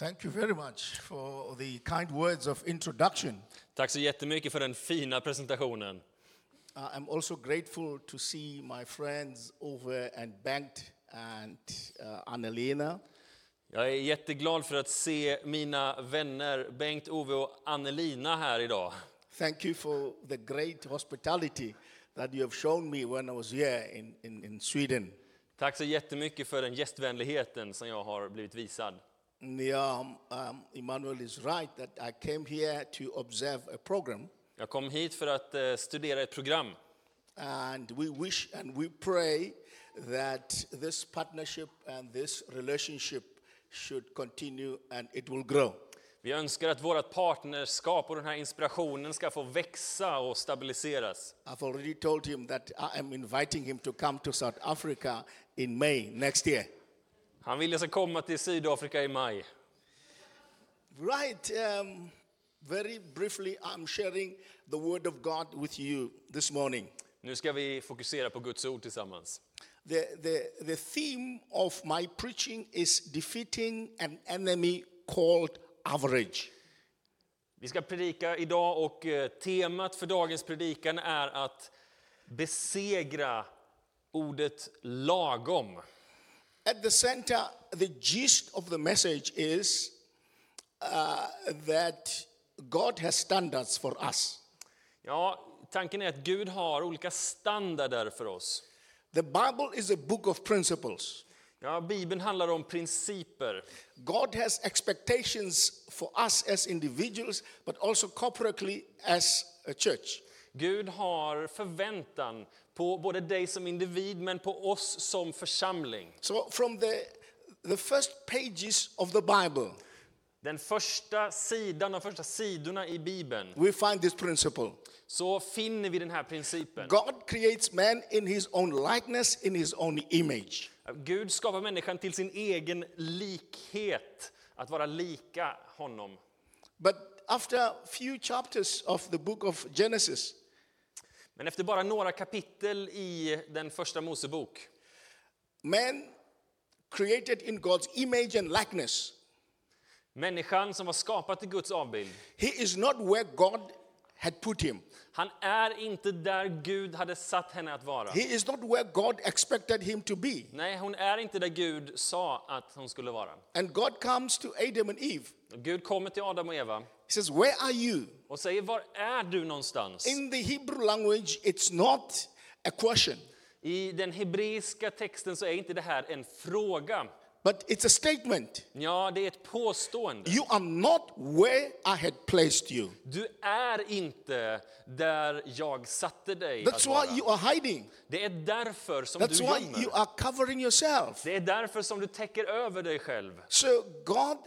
Thank you very much for the kind words of introduction. Tack så jättemycket för den fina presentationen. Uh, I'm also grateful to see my friends over and Bengt and uh, Annalena. Jag är jätteglad för att se mina vänner Bengt-Ove och Annelina här idag. Thank you for the great hospitality that you have shown me when I was here in, in, in Sweden. Tack så jättemycket för den gästvänligheten som jag har blivit visad. Um, um, Emmanuel is right that I came here to observe a program, Jag kom hit för att eh, studera ett program. and we wish and we pray that this partnership and this relationship should continue and it will grow. Vi önskar att vårt partnerskap och den här inspirationen ska få växa och stabiliseras. I've already told him that I am inviting him to come to South Africa in May next year. Han vill jag ska komma till Sydafrika i maj. Right. Um, very briefly, I'm sharing the word of God with you this morning. Nu ska vi fokusera på Guds ord tillsammans. The, the, the theme of my preaching is defeating an enemy called average. Vi ska predika idag och eh, temat för dagens predikan är att besegra ordet lagom. At the center, the gist of the message is uh, that God has standards for us. Ja, tanken är att Gud har olika standarder för oss. The Bible is a book of principles. Ja, Bibeln handlar om principer. God has expectations for us as individuals, but also corporately as a church. Gud har förväntan på både dig som individ men på oss som församling. So, from the, the first pages of the Bible, Den första sidan, de första sidorna i Bibeln, we find this principle så finner vi den här principen. God creates man in his own likeness, in his own image. Gud skapar människan till sin egen likhet, att vara lika honom. But after a few chapters of the book of Genesis, Men efter bara några kapitel i den första Mosebok man created in God's image and likeness, Människan som var skapad till Guds avbild, he is not where God had put him. han är inte där Gud hade satt henne att vara. He is not where God expected him to be. Nej, hon är inte där Gud sa att hon skulle vara. And God comes to Adam and Eve. Gud kommer till Adam och Eva He says, Where are you? Och säger, var är du någonstans? In the Hebrew language, it's not a question, I den hebreiska texten så är inte det här en fråga. but it's a statement. Ja, det är ett påstående. You are not where I had placed you. Du är inte där jag satte dig That's why you are hiding. Det är därför som That's du why you gömmer. are covering yourself. Det är därför som du täcker över dig själv. So God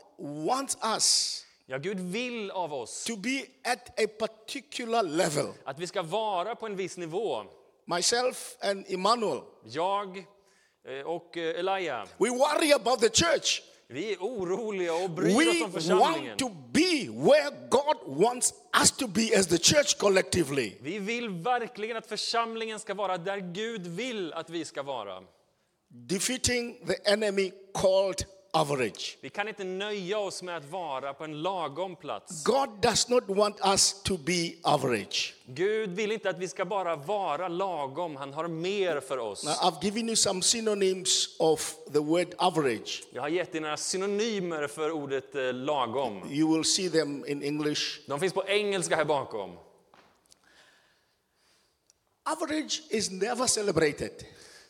wants us Ja, Gud vill av oss to be at a particular level. att vi ska vara på en viss nivå. Myself and Emmanuel, Jag eh, och eh, Elijah, we worry about the church. vi är oroliga och bryr oss We om församlingen. want to be where God wants us to be as the church collectively. Vi vill verkligen att församlingen ska vara där Gud vill att vi ska vara. Defeating the enemy called average. Vi kan inte nöja oss med att vara på en lagom plats. God does not want us to be average. Gud vill inte att vi ska bara vara lagom, han har mer för oss. Now, I've given you some synonyms of the word average. Jag har gett er några synonymer för ordet eh, lagom. You will see them in English. De finns på engelska här bakom. Average is never celebrated.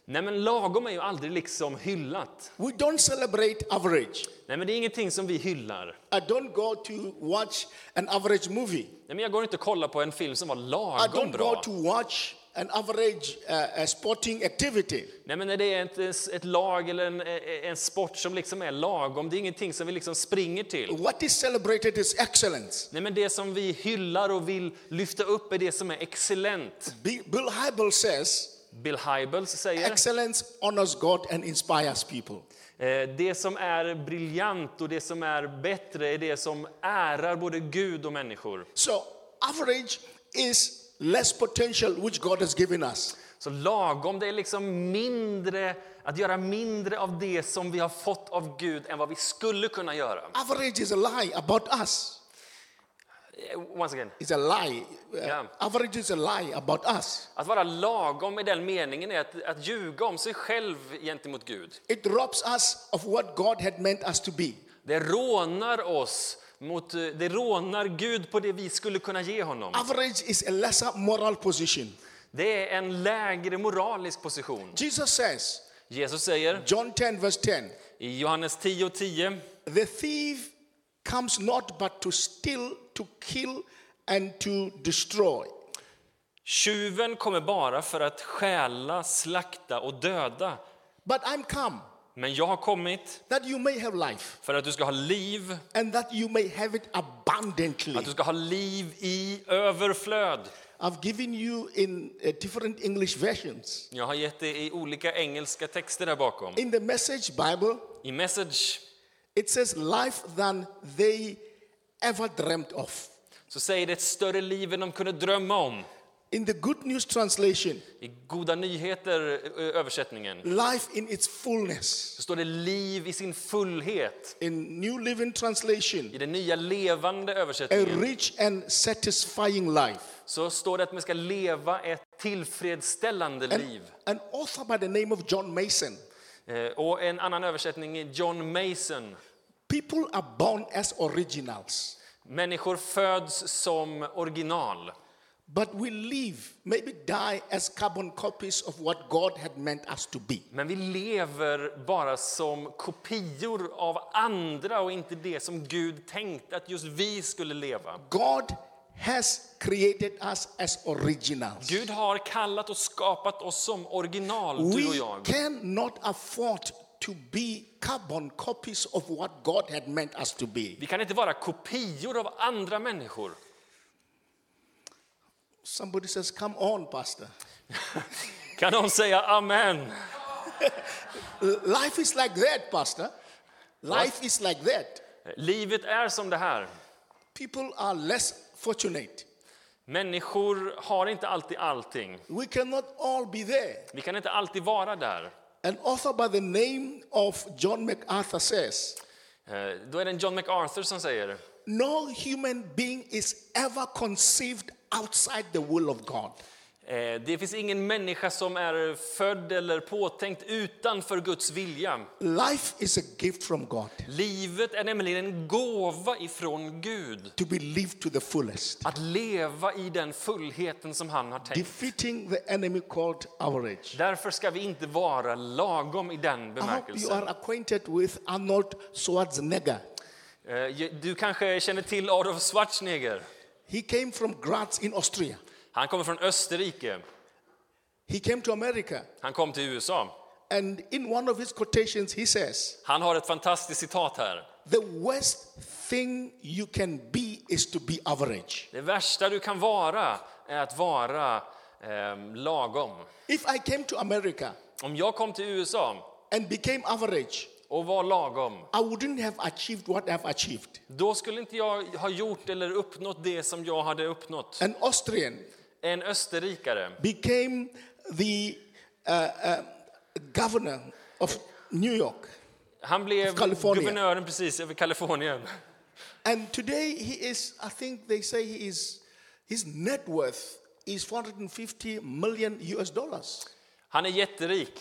Nej men lagom är ju aldrig liksom hyllat. We don't celebrate average. Nej men det är ingenting som vi hyllar. I don't go to watch an average movie. Nej men jag går inte och kollar på en film som var I lagom don't go bra. to watch an average uh, sporting activity. Nej men när det är ett, ett lag eller en, en sport som liksom är lagom, det är ingenting som vi liksom springer till. What is celebrated is excellence. Nej men det som vi hyllar och vill lyfta upp är det som är excellent. Bi- Bill Hybel says Bill Hybels säger excellence honors God and inspires people. Eh, Det som är briljant och det som är bättre är det som ärar både Gud och människor. So average is less potential which God has given us. Så lagom, det är liksom mindre, att göra mindre av det som vi har fått av Gud än vad vi skulle kunna göra. Average is a lie about us. Eh, Once again. It's a lie. Uh, Yeah. Average is a lie about us. Att vara lagom i den meningen är att, att ljuga om sig själv gentemot Gud. It robs us of what God had meant us to be. Det rånar oss mot, eh, det rånar Gud på det vi skulle kunna ge honom. Average is a lesser moral position. Det är en lägre moralisk position. Jesus says, Jesus säger John 10, verse 10, i Johannes 10 och 10 the thief comes not but to steal, to kill, and to destroy. Tjuven kommer bara för att stjäla, slakta och döda. But I'm come Men jag har kommit that you may have life, för att du ska ha liv, and that you may have it abundantly. att du ska ha liv i överflöd. I've given you in uh, different English versions. Jag har gett det i olika engelska texter där bakom. In the Message Bible, I Message it says life than they ever dreamt of. så säger det ett större liv än de kunde drömma om. In the Good News Translation, I Goda nyheter, översättningen, life in its fullness. så står det liv i sin fullhet. In New Living Translation, I den nya levande a översättningen rich and satisfying life. så står det att man ska leva ett tillfredsställande liv. An author by the name of John Mason. Eh, Och en annan översättning är John Mason. People are born as originals, Människor föds som original. but we live, maybe die as carbon copies of what God had meant us to be. Men vi lever bara som kopior av andra och inte det som Gud tänkte att just vi skulle leva. God has created us as originals. Gud har kallat och skapat oss som original, du och We jag. cannot afford to be carbon copies of what God had meant us to be. Vi kan inte vara kopior av andra människor. Somebody says, Come on, Pastor. Kan någon säga amen? Life is like that, Pastor. Life is like that. Livet är som det här. People are less fortunate. Människor har inte alltid allting. We cannot all be there. Vi kan inte alltid vara där. An author by the name of John MacArthur says, Eh, Då är det en John MacArthur som säger No human being is ever conceived outside the will of God. Eh, det finns ingen människa som är född eller påtänkt utanför Guds vilja. Life is a gift from God Livet är nämligen en gåva ifrån Gud. to be lived to the fullest, Att leva i den fullheten som han har tänkt. defeating the enemy called average. Därför ska vi inte vara lagom i den I hope you bemärkelsen. are acquainted with Arnold Schwarzenegger. Eh, Du kanske känner till Adolf Schwarzenegger. He came from Graz in Austria. Han kommer från Österrike. He came to America. Han kom till USA. And in one of his quotations, he says, Han har ett fantastiskt citat här. The worst thing you can be is to be average. Det värsta du kan vara är att vara eh, lagom. If I came to America Om jag kom till USA and became average, och var lagom, I wouldn't have achieved what I've achieved. då skulle inte jag ha gjort eller uppnått det som jag hade uppnått. An Austrian En österrikare became the uh, uh, governor of New York. Han blev guvernören precis över Kalifornien. And today he is, I think they say he is, his net worth is 450 million US dollars. Han är jätterik.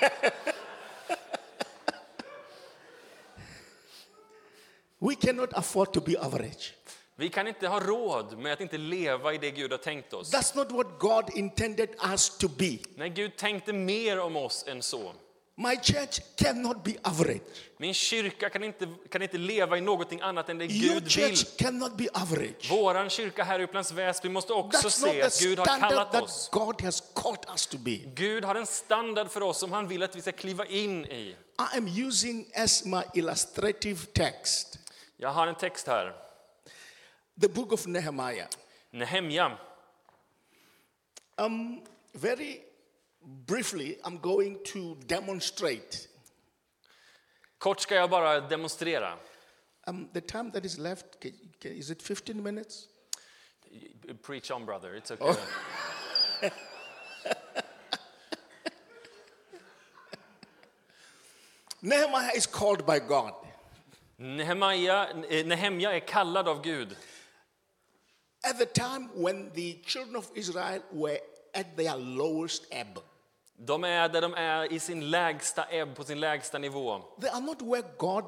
We cannot afford to be average. Vi kan inte ha råd med att inte leva i det Gud har tänkt oss. That's not what God intended us to be. Nej, Gud tänkte mer om oss än så. My church cannot be average. Min kyrka kan inte, kan inte leva i någonting annat än det Your Gud vill. church cannot be average. Våran kyrka här i Upplands Väsby måste också That's se att Gud har kallat that oss. God has called us to be. Gud har en standard för oss som han vill att vi ska kliva in i. I am using as my illustrative text Jag har en text här. the book of Nehemiah. Nehemiah. Um, very briefly, I'm going to demonstrate. Kort ska jag bara demonstrera. Um, the time that is left, is it 15 minutes? Preach on, brother. It's okay. Oh. Nehemiah is called by God. Nehemiah, eh, Nehemiah är kallad av Gud. At the time when the children of Israel were at their lowest ebb, De är där de är i sin lägsta ebb, på sin lägsta nivå. they are not where God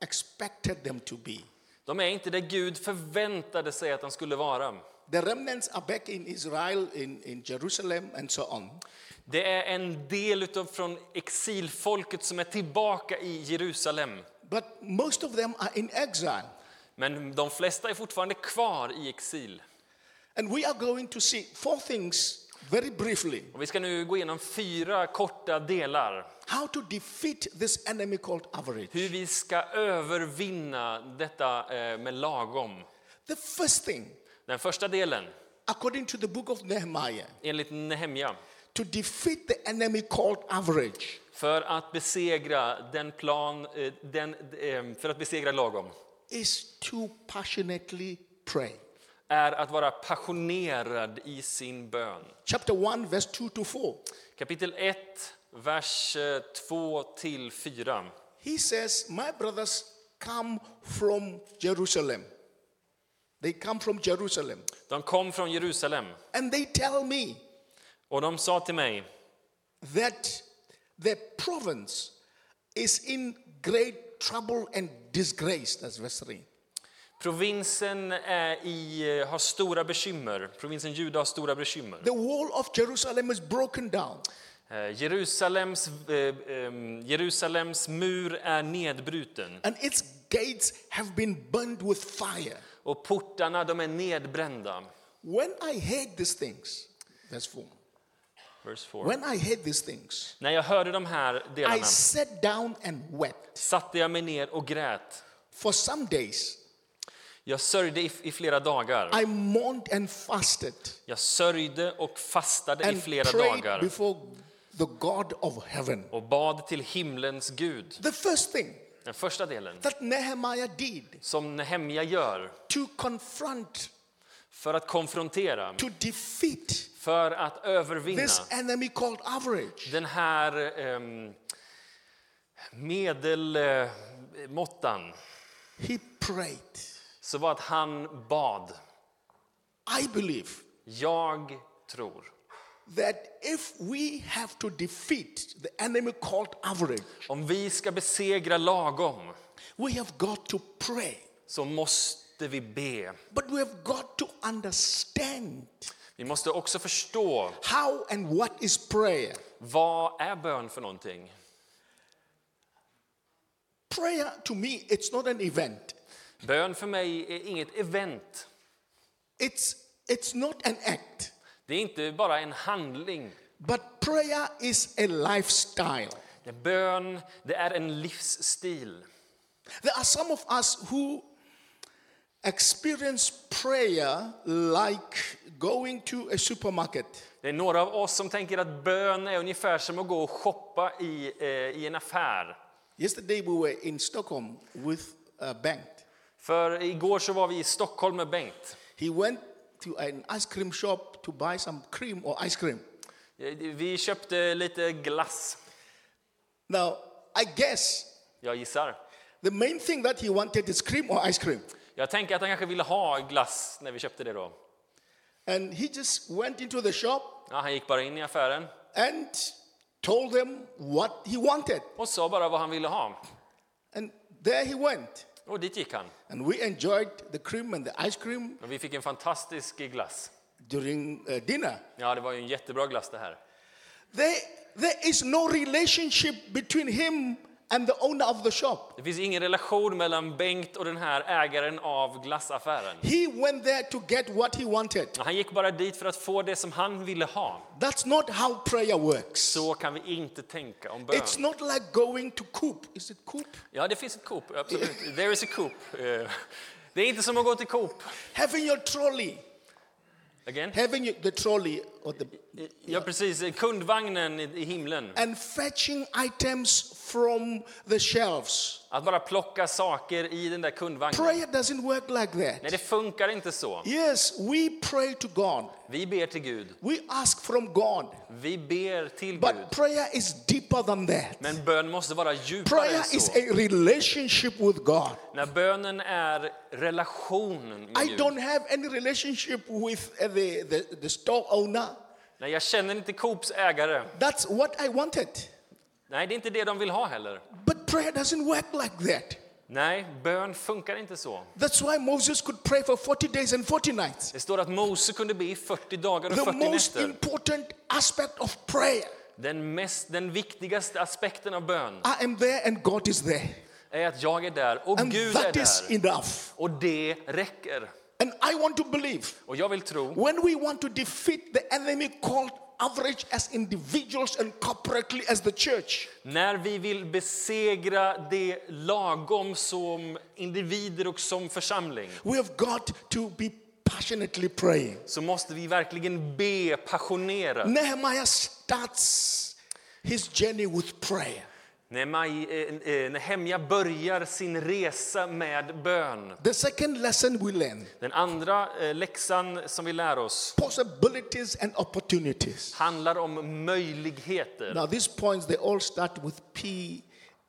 expected them to be. De är inte där Gud förväntade sig att de skulle vara. The remnants are back in Israel, in, in Jerusalem, and so on. Det är en del utav från exilfolket som är tillbaka i Jerusalem. But most of them are in exile. Men de flesta är fortfarande kvar i exil. And we are going to see four things very briefly Och vi ska nu gå igenom fyra korta delar. how to defeat this enemy called average. Hur vi ska övervinna detta eh, med lagom. The first thing, Den första delen, according to the book of Nehemiah, enligt Nehemja, to defeat the enemy called average för att besegra den plan, eh, den, eh, för att besegra lagom, is to passionately pray. är att vara passionerad i sin bön. Chapter 1, verse 2 to 4. Kapitel 1, vers 2 till 4. He says, My brothers come from Jerusalem. They come from Jerusalem. De kom från Jerusalem And they tell me och de sa till mig that the province is in great trouble and disgrace. That's verse 3. provinsen är i, har stora bekymmer. Provinsen Juda har stora bekymmer. The wall of Jerusalem is broken down. Eh, Jerusalems, eh, em, Jerusalems mur är nedbruten and its gates have been burned with fire. och portarna de är nedbrända. When I heard these things, verse 4, Verse 4. When I heard these things, När jag hörde de här I delarna sat down and wept satte jag mig ner och grät. for some days. Jag sörjde i, i flera dagar. I mourned and fasted Jag sörjde och fastade i and flera prayed dagar before the God of heaven. och bad till himlens Gud. The first thing Den första delen that Nehemiah did som Nehemja gör to confront, för att konfrontera, to defeat för att övervinna this enemy called average, den här um, medelmåttan he prayed. så var att han bad. I believe Jag tror that if we have to defeat the enemy called average, om vi ska besegra lagom we have got to pray. så måste vi be. But we have got to understand Vi måste också förstå how and what is prayer. vad är bön för någonting. Prayer to me, it's not an event. Bön för mig är inget event. It's, it's not an act. Det är inte bara en handling. But prayer is a lifestyle. Det bön, det är en livsstil. There are some of us who experience prayer like going to a supermarket. Det är några av oss som tänker att bön är ungefär som att gå och shoppa i, eh, i en affär. Yesterday we were in Stockholm with uh, Bengt. För igår så var vi i Stockholm med Bengt. He went to an ice cream shop to buy some cream or ice cream. Eh, Vi köpte lite glass, Now, I guess jag gissar. the main thing that he wanted is cream or ice cream. Jag tänker att han kanske ville ha glass när vi köpte det då. And he just went into the shop Ja, han gick bara in i affären and told them what he wanted. och sa bara vad han ville ha. And there he went. Och dit gick han. And we enjoyed the cream and the ice cream Och vi fick en fantastisk glass. during uh, dinner. Ja, det var ju en jättebra glass det här. There, there is no relationship between him and the owner of the shop. Det finns ingen relation mellan Bengt och den här ägaren av glassaffären. He went there to get what he wanted. Han gick bara dit för att få det som han ville ha. That's not how prayer works. Så kan vi inte tänka om bön. It's not like going to Coop. Is it Coop? Ja, det finns ett Coop, absolut. There is a Coop. Eh, Det är inte som att gå till Coop. Having your trolley Again? having the trolley the, Ja, precis. Kundvagnen i, i himlen. and fetching items from the shelves. Att bara plocka saker i den där kundvagnen. Prayer doesn't work like Nej, that. det funkar inte så. Yes, we pray to God. Vi ber till Gud. We ask from God. Vi ber till But Gud. prayer is deeper than that. Men bön måste vara djupare Prayer än is så. a relationship with God. När bönen är relationen med I Gud. don't have any relationship with uh, the, the, the store owner. Nej, jag känner inte Coops ägare. That's what I wanted. Nej, det är inte det de vill ha heller. But prayer doesn't work like that. Nej, bön funkar inte så. That's why Moses could pray for 40 days and 40 nights. Det står att Mose kunde be i 40 dagar och The 40 most nätter. important aspect of prayer. Den, mest, den viktigaste aspekten av bön I am there and God is there. är att jag är där och And Gud är that is där. enough. Och det räcker. And I want to believe Och jag vill tro, when we want to defeat the enemy called average as individuals and corporately as the church, när vi vill besegra det lagom som individer och som församling we have got to be passionately praying. så måste vi verkligen be passionerat. Nehemiah starts his journey with prayer. När Maj- eh, eh, Nehemja börjar sin resa med bön. The second lesson we learn Den andra eh, läxan som vi lär oss possibilities and opportunities. handlar om möjligheter. Now, these points they all start with P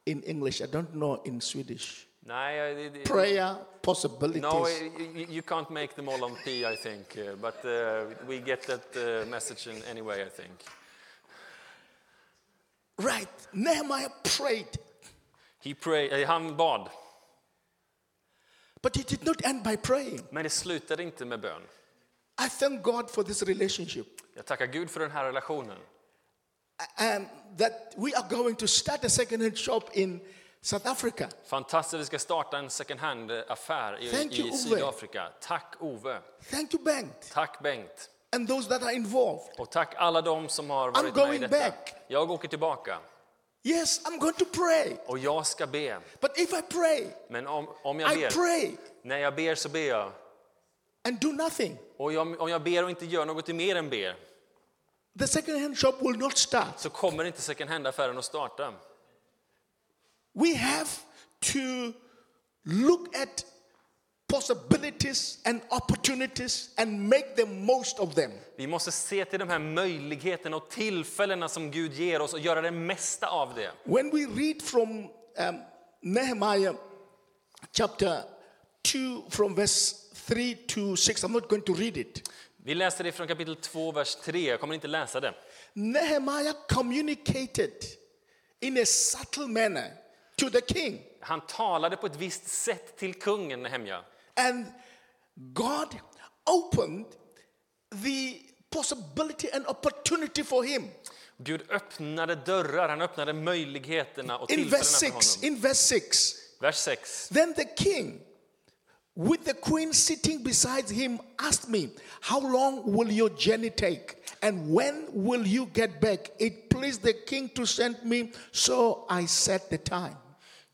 in English. I don't know in Swedish. Nej, eh, Prayer, possibilities. no, eh, you, can't make them all on P, I think. eh, But uh, we get that uh, message anyway, I think. Right. Nehemiah prayed, He pray, eh, han bad, but he did not end by praying. men det slutade inte med bön. I thank God for this relationship Jag tackar Gud för den här relationen. and that we are going to start a second-hand shop in South Africa. Fantastiskt, vi ska starta en second hand-affär i, Thank you, i Ove. Sydafrika. Tack Ove. Thank you, Bengt, Tack Bengt. And those that are involved. Och tack alla de som har varit med i going detta. back. Jag åker tillbaka Yes, I'm going to pray. och jag ska be. But if I pray, Men om, om jag I ber, pray när jag ber så ber jag. and do nothing. Och jag, om jag ber och inte gör något mer än ber The second-hand shop will not start. så kommer inte second hand-affären att starta. We have to look at possibilities and opportunities and make the most of them. Vi måste se till de här möjligheterna och tillfällena som Gud ger oss och göra det mesta av det. When we read from um, Nehemiah chapter 2, from verse 3 to 6, I'm not going to read it. Vi läser det från kapitel 2, vers 3. Jag kommer inte läsa det. Nehemiah communicated in a subtle manner to the king, Han talade på ett visst sätt till kungen Nehemja. And God opened the possibility and opportunity for him. Gud öppnade dörrar, han öppnade möjligheterna och In tillfällena verse för 6, honom. in verse 6, Vers 6. then the king, with the queen sitting beside him, asked me, How long will your journey take? And when will you get back? It pleased the king to send me, so I set the time.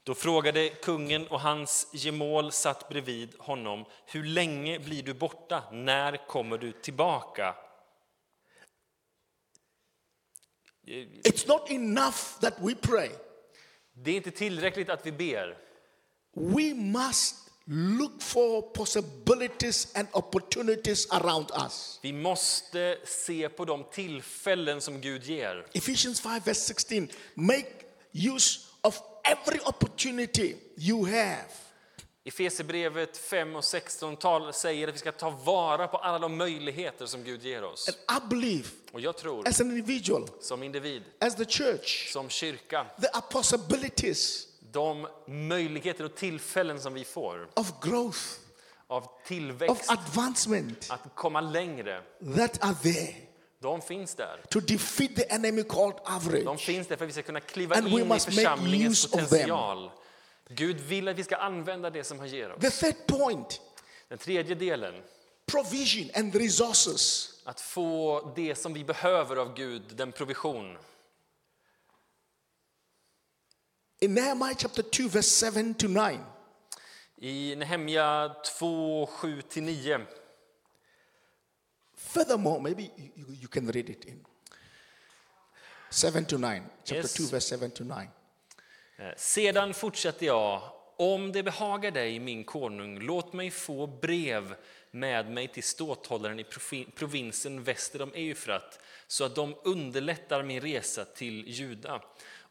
Då frågade kungen och hans gemål satt bredvid honom. Hur länge blir du borta? När kommer du tillbaka? It's not enough that we pray. Det är inte tillräckligt att vi ber. We must look for possibilities and opportunities around us. Vi måste se på de tillfällen som Gud ger. Ephesians 5, verse 16 make use every opportunity you have. Efesierbrevet 5 och 16 tal säger att vi ska ta vara på alla de möjligheter som Gud ger oss. And I believe, Och jag tror, as an individual, som individ, as the church, som kyrka, there are possibilities de möjligheter och tillfällen som vi får of growth, av of tillväxt, advancement att komma längre, that are there de finns där. to defeat the enemy called De average. finns där för att vi ska kunna kliva And in i församlingens potential. Gud vill att vi ska använda det som han ger oss. The third point Den tredje delen, provision and resources. att få det som vi behöver av Gud, den provision. In Nehemiah chapter 2, verse 7 to 9, I Nehemja 2, 7-9 Furthermore, maybe you, you, can read it in 7 to 9, chapter Yes. 2, verse 7 to 9. Eh, Sedan fortsatte jag, om det behagar dig, min konung, låt mig få brev med mig till ståthållaren i provinsen väster om Eufrat, så att de underlättar min resa till Juda.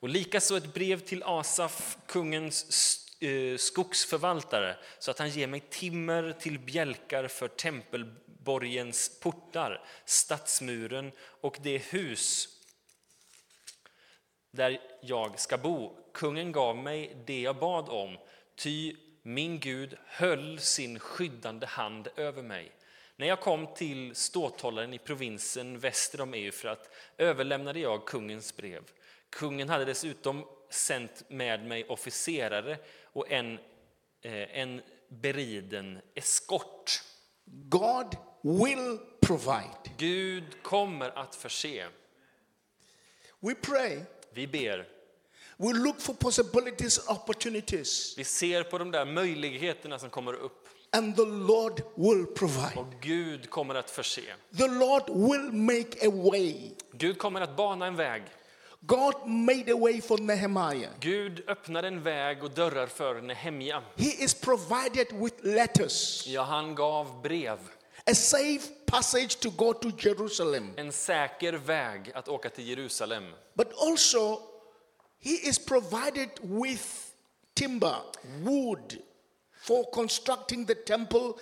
Och likaså ett brev till Asaf, kungens eh, skogsförvaltare, så att han ger mig timmer till bjälkar för borgens portar, stadsmuren och det hus där jag ska bo. Kungen gav mig det jag bad om, ty min Gud höll sin skyddande hand över mig. När jag kom till ståthållaren i provinsen väster om Eufrat överlämnade jag kungens brev. Kungen hade dessutom sänt med mig officerare och en, eh, en beriden eskort. God will provide. Gud kommer att förse. We pray, Vi ber. we look for possibilities, opportunities, Vi ser på de där möjligheterna som kommer upp. and the Lord will provide. Och Gud kommer att förse. The Lord will make a way. Gud kommer att bana en väg. God made a way for Nehemiah. Gud öppnade en väg och dörrar för Nehemja. He is provided with letters, Ja, han gav brev. A safe passage to go to Jerusalem. En säker väg att åka till Jerusalem. But also, he is provided with timber, wood, for constructing the temple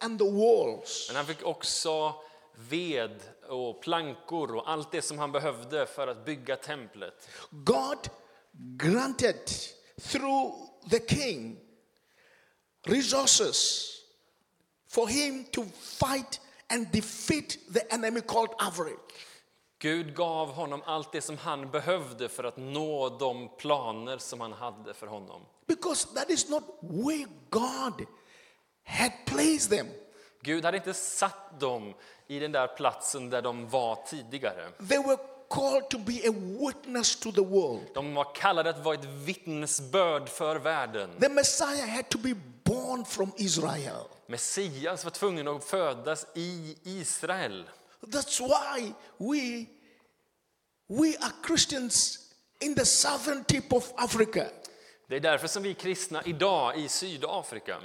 and the walls. Men han fick också ved och plankor och allt det som han behövde för att bygga templet. God granted through the king resources for him to fight and defeat the enemy called average. Gud gav honom allt det som han behövde för att nå de planer som han hade för honom. Because that is not where God had placed them. Gud hade inte satt dem i den där platsen där de var tidigare. They were called to be a witness to the world. De var kallade att vara ett vittnesbörd för världen. The Messiah had to be born from Israel. Messias var tvungen att födas i Israel. That's why we, we are Christians in the southern tip of Africa. Det är därför som vi kristna idag i Sydafrika,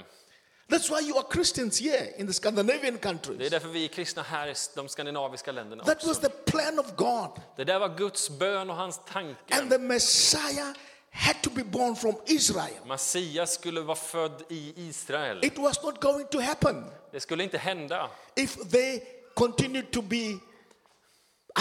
That's why you are Christians here in the Scandinavian det countries. är därför vi är kristna här i de skandinaviska länderna That was the plan of God. Det där var Guds bön och hans And tanke. the Messiah had to be born from Israel. Messias skulle vara född i Israel. It was not going to happen Det skulle inte hända. if they continued to be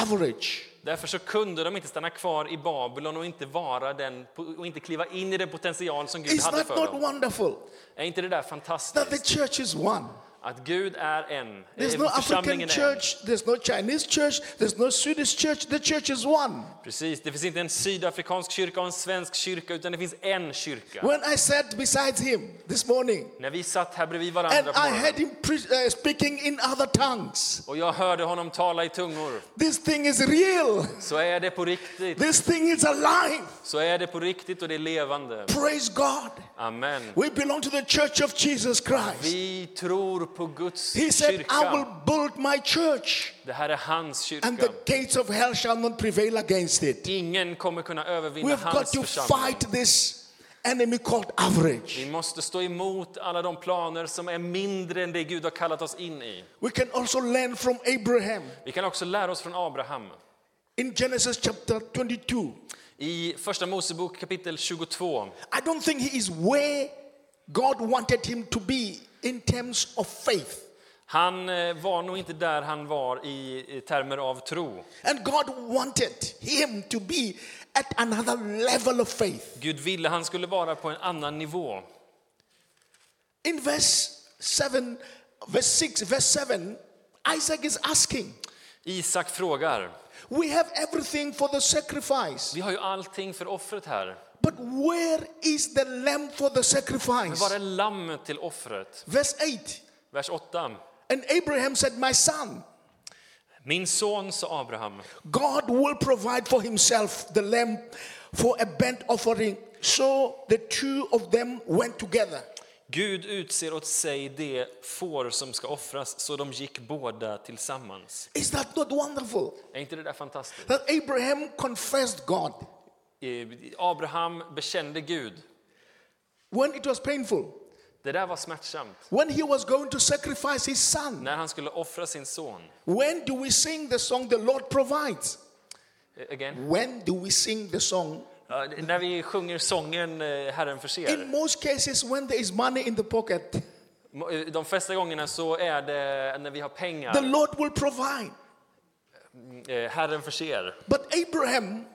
average. Därför så kunde de inte stanna kvar i Babylon och inte, vara den, och inte kliva in i den potential som Gud Is hade för dem. wonderful? Är inte det där That the fantastiskt? church is one. Att Gud är en. There's no African church, there's no Chinese church, there's no Swedish church. The church is one. Precis, det finns inte en sydafrikansk kyrka och en svensk kyrka, utan det finns en kyrka. When I sat beside him this morning När vi satt här bredvid and varandra på I heard morgonen him uh, speaking in other tongues, och jag hörde honom tala i tungor, this thing is real. så är det på riktigt. This thing is alive. Så är det på riktigt och det är levande. Praise God. Amen. We belong to the church of Jesus Christ. Vi tror på Guds He said, I will kyrka. build my church, Det här är hans and kyrka. the gates of hell shall not prevail against it. Ingen kommer kunna övervinna We've got hans to församling. fight this enemy called average. Vi måste stå emot alla de planer som är mindre än det Gud har kallat oss in i. We can also learn from Abraham Vi kan också lära oss från Abraham. in Genesis chapter 22. I Första Mosebok kapitel 22 I don't think he is where God wanted him to be in terms of faith. Han eh, var nog inte där han var i, i termer av tro. And God wanted him to be at another level of faith. Gud ville han skulle vara på en annan nivå. In verse 7, verse 6, verse 7, Isaac is asking, Isak frågar, We have everything for the sacrifice, vi har ju allting för offret här. but where is the lamb for the Men sacrifice? var är lammet till offret? Verse 8, Vers 8. and Abraham said, My son, Min son, sa Abraham, God will provide for himself the lamb for a burnt offering. So the two of them went together. Gud utser åt sig det får som ska offras, så de gick båda tillsammans. Is that not wonderful? Är inte det där fantastiskt? That Abraham confessed God Abraham bekände Gud. when it was painful, Det där var smärtsamt. when he was going to sacrifice his son. När han skulle offra sin son. When do we sing the song the Lord provides? Eh, Again. When do we sing the song? Ja, när vi sjunger sången eh, Herren In förser. most cases, when there is money in the pocket, eh, De flesta gångerna så är det när vi har the pengar. Lord will provide. Eh, Herren förser. But Abraham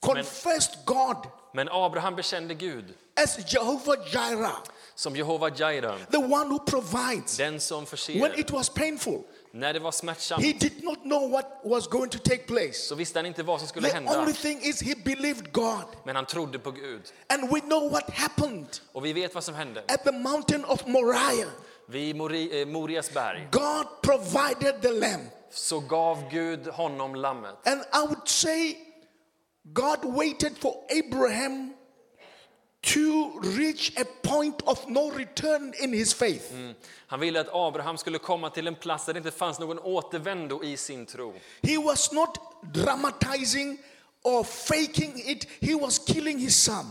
confessed God Men Abraham bekände Gud as Jehovah Jireh, som Jehova Jireh, the one who provides. den som When förser. it was painful, När det var smärtsamt he did not know what was going to take place. så visste han inte vad som skulle The hända. only thing is he believed God. Men han trodde på Gud. And we know what happened Och vi vet vad som hände. at the mountain of Moriah. Vid Mori, eh, Morias berg God provided the lamb. så gav Gud honom lammet. And I would say God waited for Abraham to reach a point of no return in his faith. Han ville att Abraham skulle komma till en plats där det inte fanns någon återvändo i sin tro. He was not dramatizing or faking it, he was killing his son.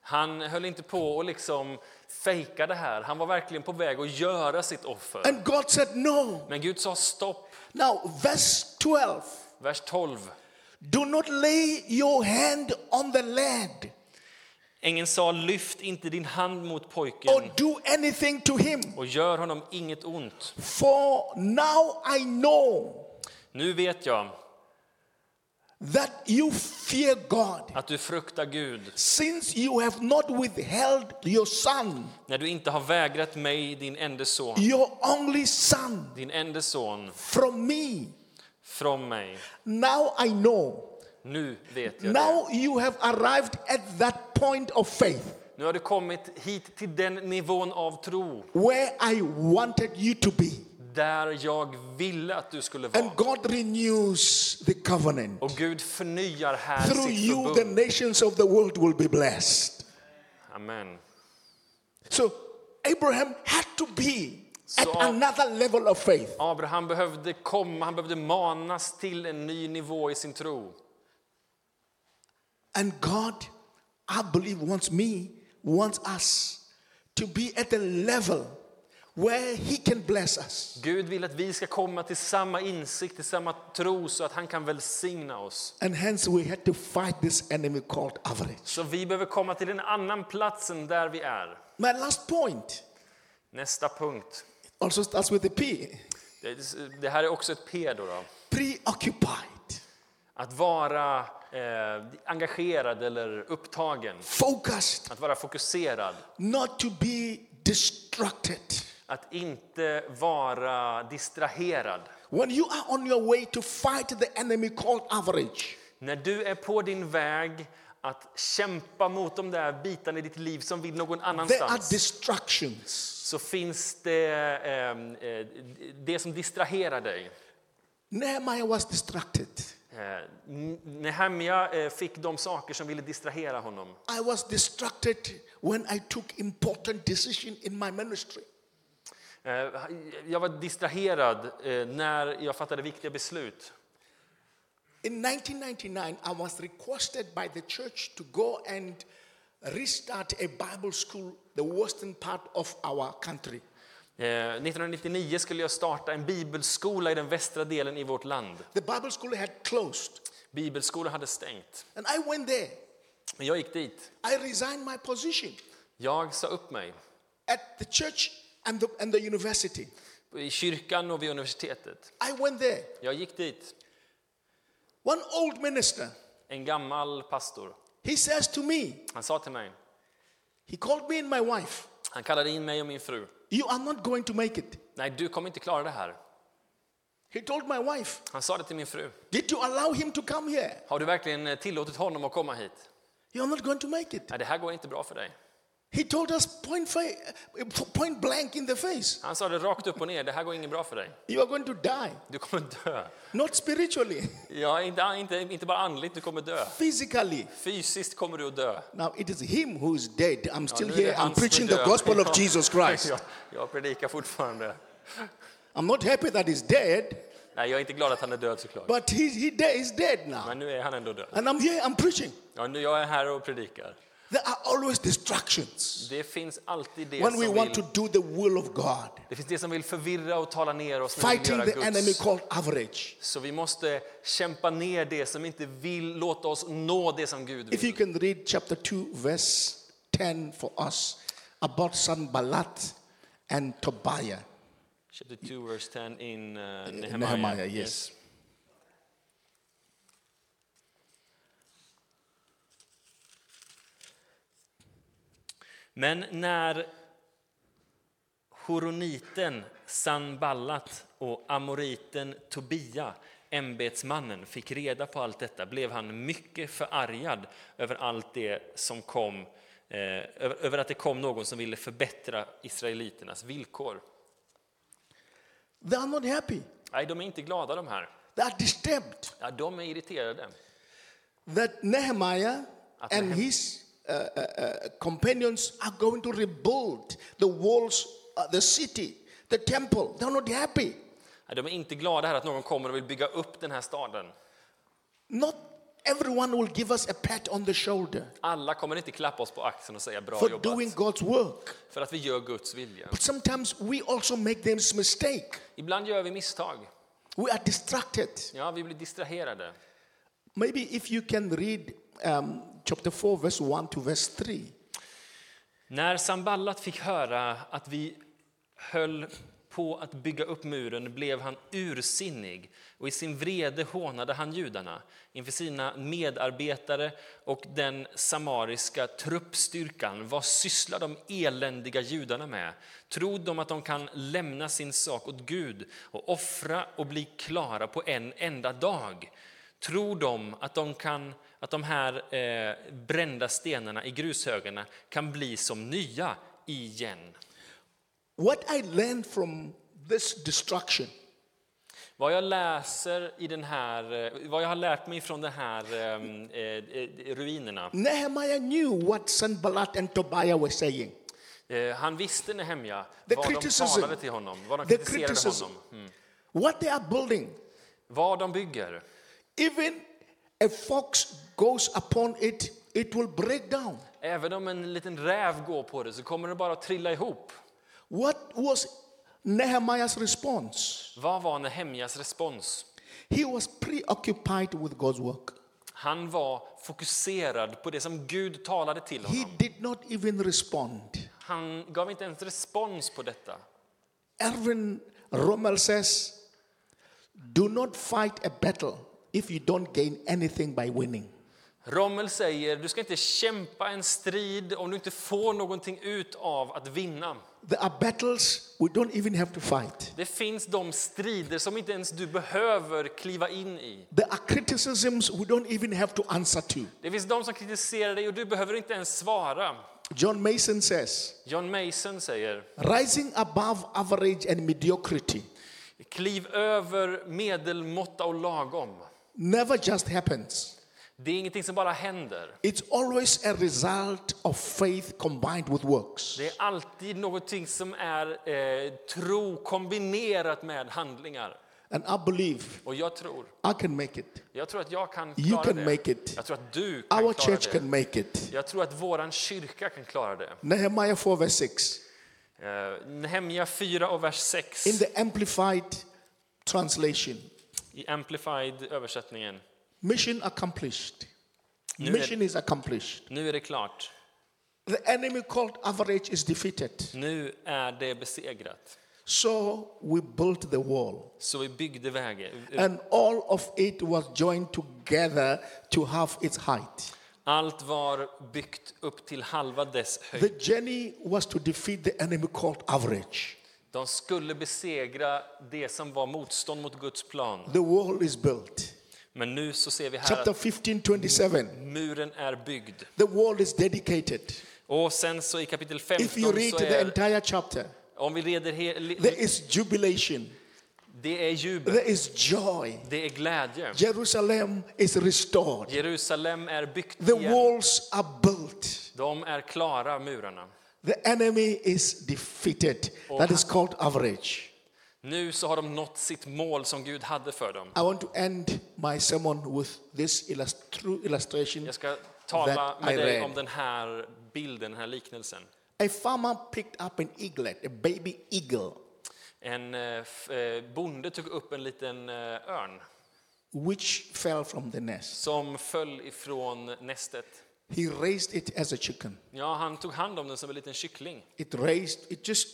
Han höll inte på och liksom fejka det här. Han var verkligen på väg att göra sitt offer. And God said, No. Men Gud sa stopp. Now, verse 12 Vers 12. Do not lay your hand on the lad Ängeln sa lyft inte din hand mot or pojken do anything to him, och gör honom inget ont. for now I know Nu vet jag that you fear God, att du fruktar Gud since you have not withheld your son, när du inte har vägrat mig, din enda son, your only son, din enda son, from me. från mig. Now I know. Nu vet jag det. Now you have arrived at that point of faith Nu har du kommit hit till den nivån av tro where I wanted you to be. där jag ville att du skulle vara. And God renews the covenant. Och Gud förnyar här Through sitt you, the förbund. nations of the world will be blessed. Amen. So Abraham had to be at Så- another level of faith. Abraham behövde komma, han behövde manas till en ny nivå i sin tro. And God, I believe, wants me, wants us to be at a level where He can bless us. Gud vill att vi ska komma till samma insikt, till samma tro så att han kan välsigna oss. And hence we had to fight this enemy called average. Så vi behöver komma till en annan plats än där vi är. My last point Nästa punkt. also starts with a P Det, det här är också ett P då. då. preoccupied, Att vara eh, engagerad eller upptagen. focused, Att vara fokuserad. not to be distracted. Att inte vara distraherad. When you are on your way to fight the enemy called average, När du är på din väg att kämpa mot de där bitarna i ditt liv som vill någon there are annanstans distractions. så finns det eh, eh, det som distraherar dig. Nehemiah was distracted. Eh, Nehemja eh, fick de saker som ville distrahera honom. I was distracted when I took important decision in my ministry. Eh, Jag var distraherad när jag fattade viktiga beslut. In 1999, I was requested by the church to go and restart a Bible school, the western part of our country. Eh, 1999 skulle jag starta en bibelskola i den västra delen i vårt land. The Bible school had closed, Bibelskolan hade stängt. and I went there. Men jag gick dit. I resigned my position Jag sa upp mig at the church and the, and the university. i kyrkan och vid universitetet. I went there. Jag gick dit. One old minister, En gammal pastor. he says to me, Han sa till mig, he called me and my wife, han kallade in mig och min fru. You are not going to make it. Nej, du kommer inte klara det här. He told my wife, Han sa det till min fru. Did you allow him to come here? Har du verkligen eh, tillåtit honom att komma hit? You're not going to make it. Nej, det här går inte bra för dig. He told us point, fi- point blank in the face Han sa det rakt upp och ner, det här går inget bra för dig. you are going to die. Du kommer dö. Not spiritually, Ja, inte, inte, inte bara andligt, du kommer dö. physically. Fysiskt kommer du att dö. Now it is him who is dead. I'm still det here. I'm preaching the gospel of Ja. Jesus Christ. Jag, jag predikar fortfarande. I'm not happy that he's dead, Nej, jag är inte glad att han är död såklart. but he, he is dead now. Men nu är han ändå död. And I'm here, I'm preaching. Ja, nu jag är här och predikar. There are always distractions Det finns alltid det when som we want to do the will of God, det finns det som vill förvirra och tala ner oss när vi vill fighting göra the enemy called average. Så vi måste kämpa ner det som inte vill låta oss nå det som Gud If you can read chapter 2, verse 10 for us about Sanballat and Tobiah. Chapter 2, verse 10 in uh, Nehemiah. Nehemiah, yes. Men när horoniten Sanballat och amoriten Tobia, ämbetsmannen, fick reda på allt detta blev han mycket förargad över allt det som kom, eh, över, att det kom någon som ville förbättra israeliternas villkor. They are not happy. Nej, de är inte glada de här. They are disturbed Ja, de är irriterade. that Nehemiah and his uh, uh, uh, companions are going to rebuild the walls, uh, the city, the temple. They're not happy. De är inte glada här att någon kommer och vill bygga upp den här staden. Not everyone will give us a pat on the shoulder Alla kommer inte klappa oss på axeln och säga bra for jobbat. doing God's work. För att vi gör Guds vilja. But sometimes we also make this mistake. Ibland gör vi misstag. We are distracted. Ja, vi blir distraherade. Maybe if you can read um, chapter 4, verse 1 to verse 3. När Samballat fick höra att vi höll på att bygga upp muren blev han ursinnig och i sin vrede hånade han judarna inför sina medarbetare och den samariska truppstyrkan. Vad sysslar de eländiga judarna med? Tror de att de kan lämna sin sak åt Gud och offra och bli klara på en enda dag? Tror de att de, kan, att de här eh, brända stenarna i grushögarna kan bli som nya igen? What I learned from this destruction Vad jag läser i den här, eh, vad jag har lärt mig från de här eh, eh, ruinerna. Nehemiah knew what Sanballat and Tobiah were saying. Eh, han visste Nehemja The vad de talade till honom, vad de kritiserade honom, mm. What they are building. vad de bygger. Even a fox goes upon it, it will break down. Även om en liten räv går på det så kommer det bara att trilla ihop. What was Nehemiah's response? Vad var Nehemjas respons? He was preoccupied with God's work. Han var fokuserad på det som Gud talade till He honom. did not even respond. Han gav inte ens respons på detta. Erwin Rommel says, Do not fight a battle if you don't gain anything by winning. Rommel säger, du ska inte kämpa en strid om du inte får någonting ut av att vinna. There are battles we don't even have to fight. Det finns de strider som inte ens du behöver kliva in i. There are criticisms we don't even have to answer to. Det finns de som kritiserar dig och du behöver inte ens svara. John Mason says, John Mason säger, Rising above average and mediocrity kliv över medelmåtta och lagom. Never just happens. Det är ingenting som bara händer. It's always a result of faith combined with works. Det är alltid någonting som är eh, tro kombinerat med handlingar. And I believe Och jag tror, I can make it. jag tror att jag kan You klara can det. make it. Jag tror att du kan Our klara church det. can make it. Jag tror att våran kyrka kan klara det. Nehemiah 4, verse 6. Eh, Nehemja 4 och vers 6 In the Amplified translation, i Amplified översättningen. mission accomplished. Nu är- Mission is accomplished. Nu är det klart. The enemy called average is defeated. Nu är det besegrat. So we built the wall. Så vi byggde vägen. And all of it was joined together to have its height. Allt var byggt upp till halva dess The journey was to defeat the enemy called average. De skulle besegra det som var motstånd mot Guds plan. The wall is built. Men nu så ser vi här Chapter att 15, 27. muren är byggd. The wall is dedicated. Och sen så i kapitel 15 If you read så the är, entire chapter, om vi leder he, there is jubilation, det är jubel, there is joy. det är glädje. Jerusalem is restored. Jerusalem är byggt The igen. walls are built. De är klara, murarna. The enemy is defeated. That is called average. Nu så har de nått sitt mål som Gud hade för dem. I want to end my sermon with this illus- true illustration. Jag ska tala That I med dig read. om den här bilden, den här liknelsen. A farmer picked up an eaglet, a baby eagle, En eh, f- eh, bonde tog upp en liten eh, örn which fell from the nest. som föll ifrån nästet. He raised it as a chicken. Ja, han tog hand om den som en liten kyckling. It raised, it just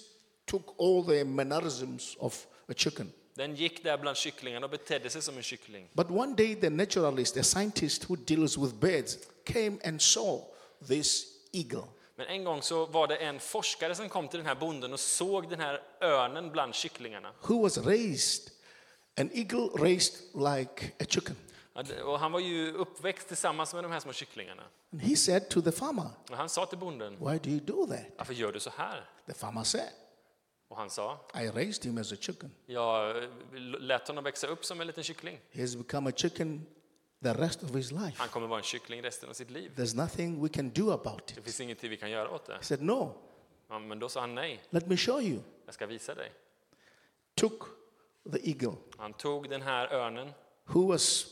took all the mannerisms of a chicken. Den gick där bland kycklingarna och betedde sig som en kyckling. But one day, the naturalist, a scientist who deals with birds, came and saw this eagle. Men en gång så var det en forskare som kom till den här bonden och såg den här örnen bland kycklingarna. who was raised, an eagle raised like a chicken. Och han var ju uppväxt tillsammans med de här små kycklingarna. And he said to the farmer, Och han sa till bonden, Why do you do that? varför gör du så här? The farmer said, Och han sa, I raised him as a chicken. jag lät honom växa upp som en liten kyckling. He has become a chicken the rest of his life. Han kommer vara en kyckling resten av sitt liv. There's nothing we can do about it. Det finns ingenting vi kan göra åt det. He said, No, Ja, men då sa han nej, let me show you. jag ska visa dig. Took the eagle, Han tog den här örnen who was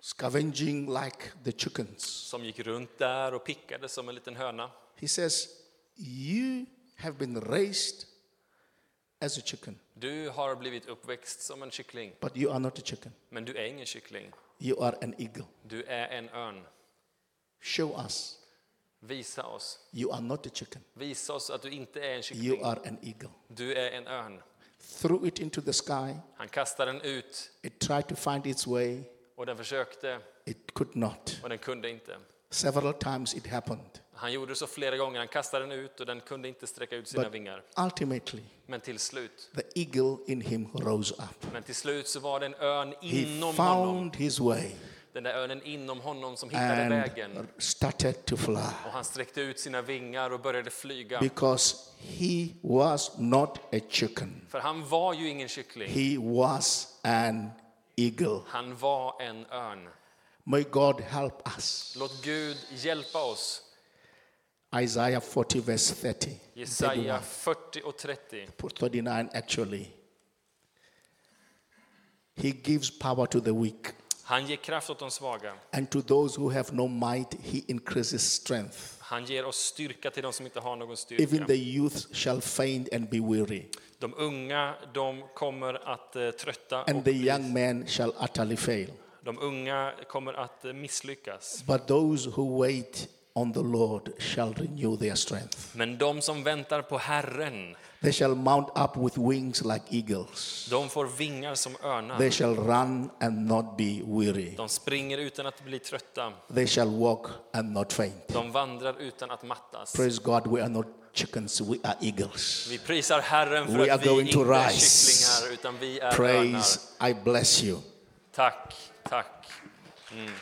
scavenging like the chickens. som gick runt där och pickade som en liten höna. He says, You have been raised as a chicken, Du har blivit uppväxt som en kyckling, but you are not a chicken. men du är ingen kyckling. You are an eagle. Du är en örn. Show us Visa oss. you are not a chicken. Visa oss att du inte är en You kyckling. are an eagle. Du är en örn. Threw it into the sky. Han kastade den ut It tried to find its way. Och den försökte It could not. och den kunde inte. Several times it happened. Han gjorde så flera gånger. Han kastade den ut och den kunde inte sträcka ut sina But vingar. ultimately, Men till slut, the eagle in him rose up. men till slut så var det en örn He inom honom. found his way Den där örnen inom honom som hittade vägen. started to fly Och han sträckte ut sina vingar och började flyga. because he was not a chicken. För han var ju ingen kyckling. He was an eagle. Han var en örn. May God help us. Låt Gud hjälpa oss. Isaiah 40, verse 30. Jesaja 40 och 30. 39 actually. He gives power to the weak, Han ger kraft åt de svaga. and to those who have no might, he increases strength. Han ger oss styrka till de som inte har någon Even styrka. the youth shall faint and be weary, De unga, de kommer att eh, trötta and och the young men shall utterly fail. de unga kommer att eh, misslyckas. But those who wait on the Lord shall renew their strength. Men de som väntar på Herren, They shall mount up with wings like eagles. de får vingar som örnar. They shall run and not be weary. De springer utan att bli trötta. They shall walk and not faint. De vandrar utan att mattas. Praise God, we are not chickens, we are eagles. Vi prisar Herren för We are att vi inte är kycklingar, utan vi är örnar. Praise, I bless you. Tack, tack. Mm.